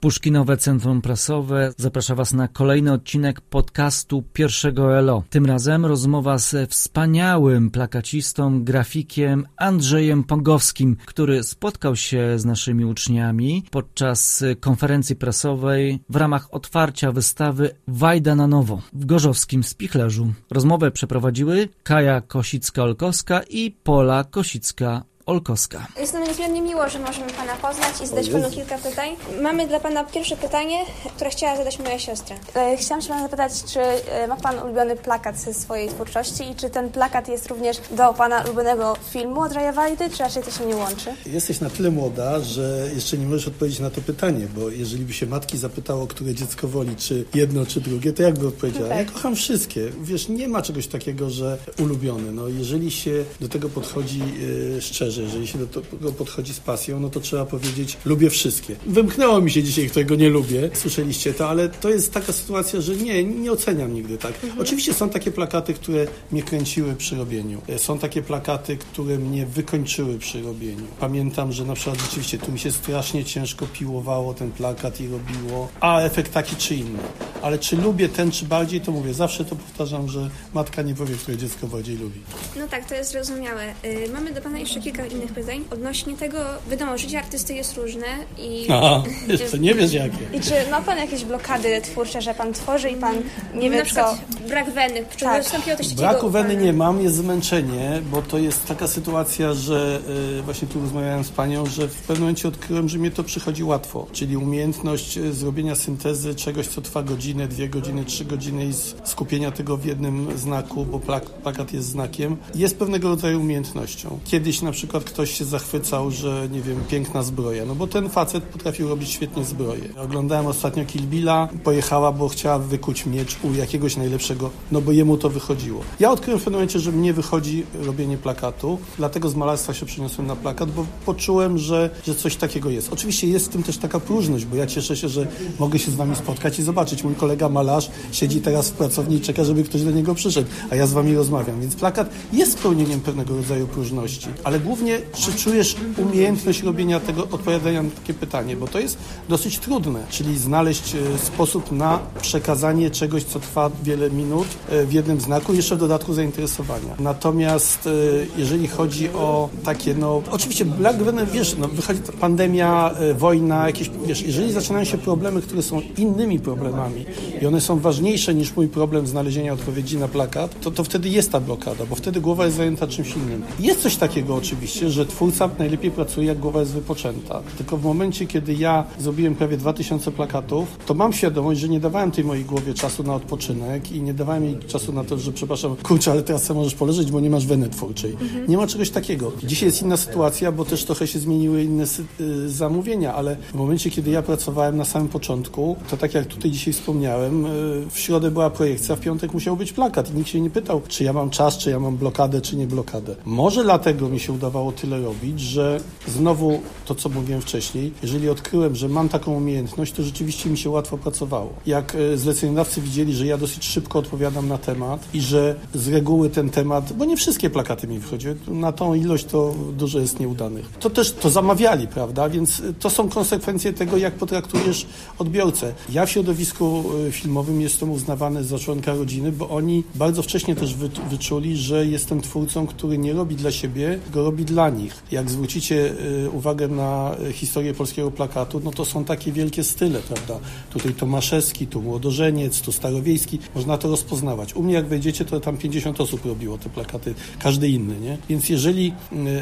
Puszkinowe Centrum Prasowe zaprasza Was na kolejny odcinek podcastu pierwszego ELO. Tym razem rozmowa ze wspaniałym plakacistą, grafikiem Andrzejem Pongowskim, który spotkał się z naszymi uczniami podczas konferencji prasowej w ramach otwarcia wystawy Wajda na nowo w Gorzowskim Spichlerzu. Rozmowę przeprowadziły Kaja Kosicka-Olkowska i Pola Kosicka Olkowska. Jest nam niezmiernie miło, że możemy Pana poznać i zadać Panu kilka pytań. Mamy dla Pana pierwsze pytanie, które chciała zadać moja siostra. E, Chciałam się Pana zapytać, czy e, ma Pan ulubiony plakat ze swojej twórczości i czy ten plakat jest również do Pana ulubionego filmu Andrzeja Wajdy, czy raczej to się nie łączy? Jesteś na tyle młoda, że jeszcze nie możesz odpowiedzieć na to pytanie, bo jeżeli by się matki zapytało, które dziecko woli, czy jedno, czy drugie, to jakby odpowiedziała? Tak. Ja kocham wszystkie. Wiesz, nie ma czegoś takiego, że ulubiony. No, jeżeli się do tego podchodzi e, szczerze, jeżeli się do tego podchodzi z pasją, no to trzeba powiedzieć, lubię wszystkie. Wymknęło mi się dzisiaj, którego nie lubię. Słyszeliście to, ale to jest taka sytuacja, że nie, nie oceniam nigdy tak. Oczywiście są takie plakaty, które mnie kręciły przy robieniu. E, Są takie plakaty, które mnie wykończyły przy robieniu. Pamiętam, że na przykład rzeczywiście tu mi się strasznie ciężko piłowało ten plakat i robiło, a efekt taki czy inny. Ale czy lubię ten, czy bardziej, to mówię, zawsze to powtarzam, że matka nie powie, które dziecko bardziej lubi. No tak, to jest zrozumiałe. Y, Mamy do Pana jeszcze kilka innych pytań. Odnośnie tego, wiadomo, życie artysty jest różne i... Aha, jeszcze nie wiesz jakie. I czy ma Pan jakieś blokady twórcze, że Pan tworzy i Pan nie wie Na co... przykład brak weny. Czy Tak. wystąpiło coś takiego? Braku weny pana? nie mam, jest zmęczenie, bo to jest taka sytuacja, że y, właśnie tu rozmawiałem z panią, że w pewnym momencie odkryłem, że mnie to przychodzi łatwo, czyli umiejętność y, zrobienia syntezy czegoś, co trwa godzinę, dwie godziny, trzy godziny i skupienia tego w jednym znaku, bo plak, plakat jest znakiem, jest pewnego rodzaju umiejętnością. Kiedyś na przykład ktoś się zachwycał, że nie wiem, piękna zbroja, no bo ten facet potrafił robić świetnie zbroje. Oglądałem ostatnio Kill Billa, pojechała, bo chciała wykuć miecz u jakiegoś najlepszego, no bo jemu to wychodziło. Ja odkryłem w pewnym momencie, że mnie wychodzi robienie plakatu, dlatego z malarstwa się przeniosłem na plakat, bo poczułem, że, że coś takiego jest. Oczywiście jest w tym też taka próżność, bo ja cieszę się, że mogę się z wami spotkać i zobaczyć. Mój kolega malarz siedzi teraz w pracowni i czeka, żeby ktoś do niego przyszedł, a ja z wami rozmawiam. Więc plakat jest spełnieniem pewnego rodzaju próżności. Ale głównie, czy czujesz umiejętność robienia tego, odpowiadania na takie pytanie, bo to jest dosyć trudne, czyli znaleźć e, sposób na przekazanie czegoś, co trwa wiele minut e, w jednym znaku, jeszcze w dodatku zainteresowania. Natomiast e, jeżeli chodzi o takie, no oczywiście Black Venom, wiesz, no, wychodzi pandemia, wojna, jakieś, wiesz, jeżeli zaczynają się problemy, które są innymi problemami i one są ważniejsze niż mój problem znalezienia odpowiedzi na plakat, to, to wtedy jest ta blokada, bo wtedy głowa jest zajęta czymś innym. Jest coś takiego oczywiście, że twórca najlepiej pracuje, jak głowa jest wypoczęta. Tylko w momencie, kiedy ja zrobiłem prawie 2000 plakatów, to mam świadomość, że nie dawałem tej mojej głowie czasu na odpoczynek i nie dawałem jej czasu na to, że przepraszam, kurczę, ale teraz możesz poleżeć, bo nie masz weny twórczej. Nie ma czegoś takiego. Dzisiaj jest inna sytuacja, bo też trochę się zmieniły inne y, zamówienia, ale w momencie, kiedy ja pracowałem na samym początku, to tak jak tutaj dzisiaj wspomniałem, y, w środę była projekcja, w piątek musiał być plakat i nikt się nie pytał, czy ja mam czas, czy ja mam blokadę, czy nie blokadę. Może dlatego mi się udawało tyle robić, że znowu to, co mówiłem wcześniej, jeżeli odkryłem, że mam taką umiejętność, to rzeczywiście mi się łatwo pracowało. Jak e, zleceniodawcy widzieli, że ja dosyć szybko odpowiadam na temat i że z reguły ten temat, bo nie wszystkie plakaty mi wychodziły, na tą ilość to dużo jest nieudanych. To też to zamawiali, prawda? Więc e, to są konsekwencje tego, jak potraktujesz odbiorcę. Ja w środowisku e, filmowym jestem uznawany za członka rodziny, bo oni bardzo wcześnie też wy, wyczuli, że jestem twórcą, który nie robi dla siebie, tylko robi dla nich. Jak zwrócicie e, uwagę na e, historię polskiego plakatu, no to są takie wielkie style, prawda? Tutaj Tomaszewski, tu Młodożeniec, tu Starowiejski, można to rozpoznawać. U mnie jak wejdziecie, to tam 50 osób robiło te plakaty, każdy inny, nie? Więc jeżeli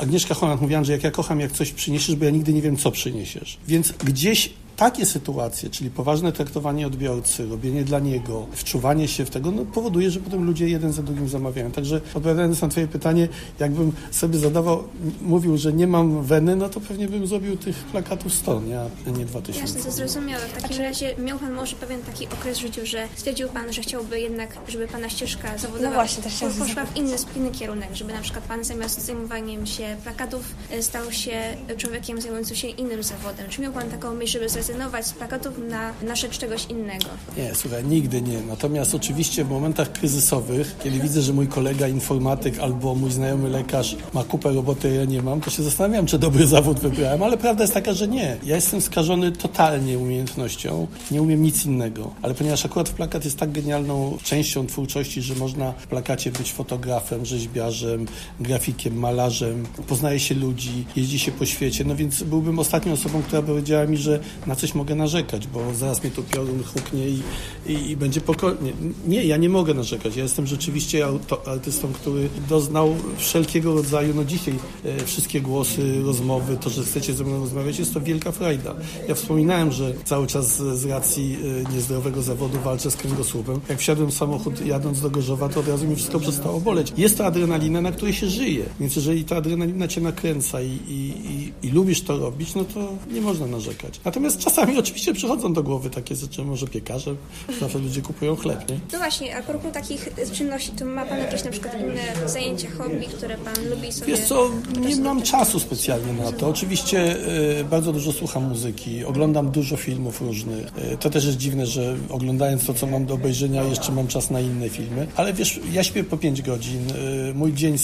Agnieszka Honat mówiła, że jak ja kocham, jak coś przyniesiesz, bo ja nigdy nie wiem, co przyniesiesz. Więc gdzieś takie sytuacje, czyli poważne traktowanie odbiorcy, robienie dla niego, wczuwanie się w tego, no, powoduje, że potem ludzie jeden za drugim zamawiają. Także odpowiadając na Twoje pytanie, jakbym sobie zadawał, mówił, że nie mam weny, no to pewnie bym zrobił tych plakatów 100, nie, a nie 2000. Jasne, to zrozumiałe. W takim razie miał Pan może pewien taki okres w życiu, że stwierdził Pan, że chciałby jednak, żeby Pana ścieżka zawodowa No właśnie, też poszła w inny, inny kierunek, żeby na przykład Pan zamiast zajmowaniem się plakatów e, stał się człowiekiem zajmującym się innym zawodem. Czy miał Pan taką myśl, żeby zrezygnować z plakatów na, na rzecz czegoś innego? Nie, słuchaj, nigdy nie. Natomiast oczywiście w momentach kryzysowych, kiedy widzę, że mój kolega informatyk albo mój znajomy lekarz ma kupę roboty, ja nie mam, to się zastanawiam, czy dobry zawód wybrałem, ale prawda jest taka, że nie. Ja jestem skażony totalnie umiejętnością, nie umiem nic innego. Ale ponieważ akurat plakat jest tak genialną częścią twórczości, że można w plakacie być fotografem, rzeźbiarzem, grafikiem, malarzem, poznaje się ludzi, jeździ się po świecie, no więc byłbym ostatnią osobą, która powiedziała mi, że na coś mogę narzekać, bo zaraz mnie tu piorun huknie i, i, i będzie pokornie. Nie, ja nie mogę narzekać. Ja jestem rzeczywiście auto, artystą, który doznał wszelkiego rodzaju, no dzisiaj e, wszystkie głosy, rozmowy, to, że chcecie ze mną rozmawiać, jest to wielka frajda. Ja wspominałem, że cały czas z, z racji e, niezdrowego zawodu walczę z kręgosłupem. Jak wsiadłem w samochód jadąc do Gorzowa, to od razu mi wszystko przestało boleć. Jest to adrenalina, na której się żyje. Więc jeżeli ta adrenalina cię nakręca i, i, i, i lubisz to robić, no to nie można narzekać. Natomiast czasami oczywiście przychodzą do głowy takie rzeczy, może piekarze, zawsze ludzie kupują chleb, nie? No właśnie, a propos takich czynności, to ma Pan jakieś na przykład inne zajęcia, hobby, które Pan lubi sobie... Wiesz co, nie mam czasu specjalnie na to. Oczywiście y, bardzo dużo słucham muzyki, oglądam dużo filmów różnych. Y, to też jest dziwne, że oglądając to, co mam do obejrzenia, jeszcze mam czas na inne filmy. Ale wiesz, ja śpię po 5 godzin, y, mój dzień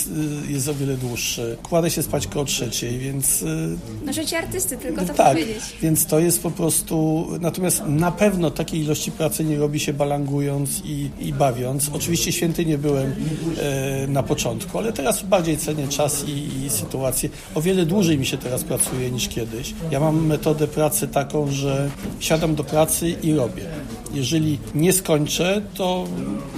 jest o wiele dłuższy. Kładę się spać koło trzeciej, więc... No życie artysty, tylko to tak, powiedzieć. więc to jest po prostu... Natomiast na pewno takiej ilości pracy nie robi się balangując i, i bawiąc. Oczywiście święty nie byłem e, na początku, ale teraz bardziej cenię czas i, i sytuację. O wiele dłużej mi się teraz pracuje niż kiedyś. Ja mam metodę pracy taką, że siadam do pracy i robię. Jeżeli nie skończę, to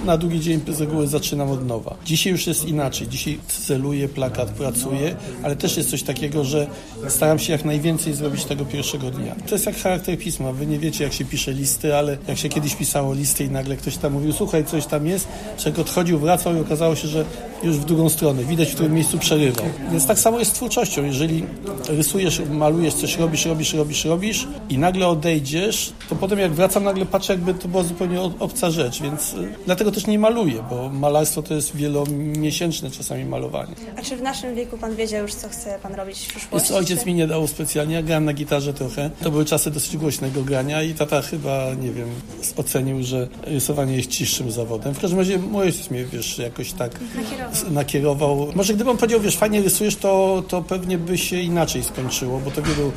na drugi dzień z reguły zaczynam od nowa. Dzisiaj już jest inaczej. Dzisiaj celuję, plakat, pracuję, ale też jest coś takiego, że staram się jak najwięcej zrobić tego pierwszego dnia. To jest jak charakter pisma. Wy nie wiecie, jak się pisze listy, ale jak się kiedyś pisało listy i nagle ktoś tam mówił, słuchaj, coś tam jest, czego odchodził, wracał i okazało się, że już w drugą stronę. Widać, w którym miejscu przerywał. Więc tak samo jest z twórczością. Jeżeli rysujesz, malujesz, coś robisz, robisz, robisz, robisz i nagle odejdziesz, to potem jak wracam, nagle patrzę, jakby to była zupełnie obca rzecz, więc dlatego też nie maluję, bo malarstwo to jest wielomiesięczne czasami malowanie. A czy w naszym wieku pan wiedział już, co chce pan robić w przyszłości? Jest, ojciec czy... mi nie dał specjalnie, ja grałem na gitarze trochę. To były czasy dosyć głośnego grania i tata chyba, nie wiem, ocenił, że rysowanie jest ciszszym zawodem. W każdym razie mój ojciec mnie, wiesz, jakoś tak Nakierował. Nakierował. Może gdybym powiedział, wiesz, fajnie rysujesz, to, to pewnie by się inaczej skończyło, bo to wielu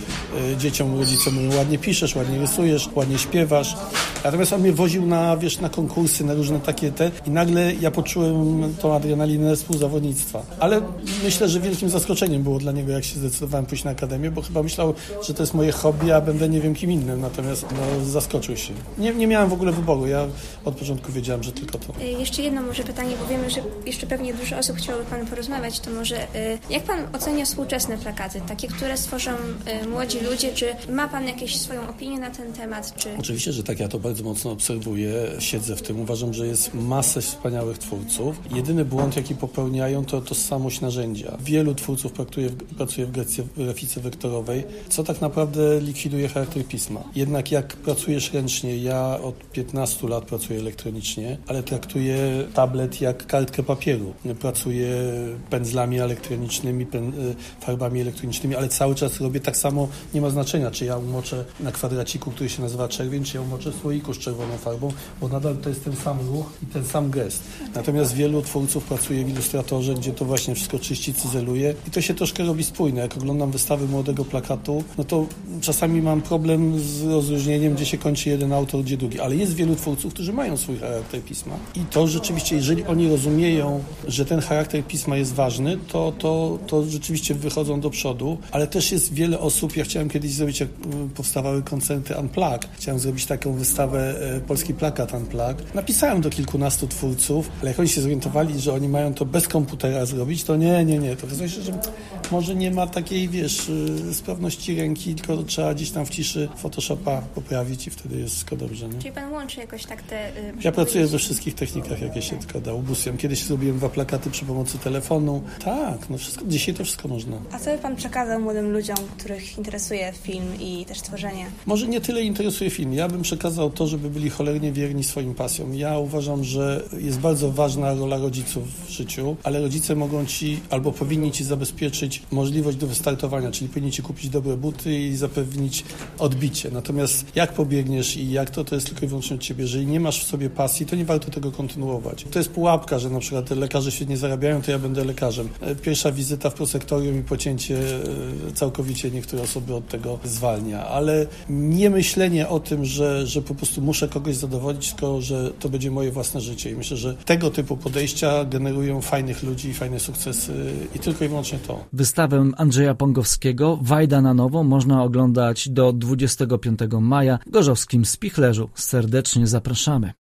y, dzieciom, rodzicom ładnie piszesz, ładnie rysujesz, ładnie śpiewasz. Natomiast on mnie woził na, wiesz, na konkursy, na różne takie te i nagle ja poczułem tą adrenalinę współzawodnictwa. Ale myślę, że wielkim zaskoczeniem było dla niego, jak się zdecydowałem pójść na akademię, bo chyba myślał, że to jest moje hobby, a będę nie wiem kim innym. Natomiast no, zaskoczył się. Nie, nie miałem w ogóle wyboru. Ja od początku wiedziałem, że tylko to. Y, Jeszcze jedno może pytanie, bo wiemy, że jeszcze pewnie dużo osób chciałoby Pan porozmawiać, to może y, jak Pan ocenia współczesne plakaty, takie, które stworzą y, młodzi ludzie, czy ma Pan jakieś swoją opinię na ten temat, czy... Oczywiście, że tak, ja to bardzo mocno obserwuję, siedzę w tym. Uważam, że jest masę wspaniałych twórców. Jedyny błąd, jaki popełniają, to tożsamość narzędzia. Wielu twórców pracuje w, pracuje w grafice, wektorowej, co tak naprawdę likwiduje charakter pisma. Jednak jak pracujesz ręcznie, ja od 15 lat pracuję elektronicznie, ale traktuję tablet jak kartkę papieru. Pracuję pędzlami elektronicznymi, pen, farbami elektronicznymi, ale cały czas robię tak samo, nie ma znaczenia, czy ja umoczę na kwadraciku, który się nazywa czerwień, czy ja umoczę w słoiku z czerwoną farbą, bo nadal to jest ten sam ruch i ten sam gest. Natomiast wielu twórców pracuje w ilustratorze, gdzie to właśnie wszystko czyści, cyzeluje. I to się troszkę robi spójne. Jak oglądam wystawy młodego plakatu, no to czasami mam problem z rozróżnieniem, gdzie się kończy jeden autor, gdzie drugi, ale jest wielu twórców, którzy mają swój charakter pisma. I to rzeczywiście, jeżeli oni rozumieją, że ten charakter pisma jest ważny, to, to, to rzeczywiście wychodzą do przodu, ale też jest wiele osób, ja chciałem kiedyś zrobić, jak powstawały koncerty Unplugged, chciałem zrobić taką wystawę e, Polski Plakat Unplugged. Napisałem do kilkunastu twórców, ale jak oni się zorientowali, że oni mają to bez komputera zrobić, to nie, nie, nie, to się, że może nie ma takiej, wiesz, y, sprawności ręki, tylko trzeba gdzieś tam w ciszy Photoshopa poprawić i wtedy jest wszystko dobrze, nie? Czyli Pan łączy jakoś tak te... y, można Ja pracuję we wszystkich technikach, jakie się tylko da. Ubóstwiam. Kiedyś zrobiłem dwa plakaty plakaty przy pomocy telefonu. Tak, no wszystko, dzisiaj to wszystko można. A co by pan przekazał młodym ludziom, których interesuje film i też tworzenie? Może nie tyle interesuje film. Ja bym przekazał to, żeby byli cholernie wierni swoim pasjom. Ja uważam, że jest bardzo ważna rola rodziców w życiu, ale rodzice mogą ci albo powinni ci zabezpieczyć możliwość do wystartowania, czyli powinni ci kupić dobre buty i zapewnić odbicie. Natomiast jak pobiegniesz i jak to, to jest tylko i wyłącznie od ciebie. Jeżeli nie masz w sobie pasji, to nie warto tego kontynuować. To jest pułapka, że na przykład lekarze świetnie zarabiają, to ja będę lekarzem. Pierwsza wizyta w prosektorium i pocięcie e, całkowicie niektóre osoby od tego zwalnia, ale nie myślenie o tym, że, że po prostu muszę kogoś zadowolić, tylko że to będzie moje własne życie. I myślę, że tego typu podejścia generują fajnych ludzi i fajne sukcesy i tylko i wyłącznie to. Wystawę Andrzeja Pongowskiego Wajda na nowo można oglądać do 25 maja w Gorzowskim Spichlerzu. Serdecznie zapraszamy.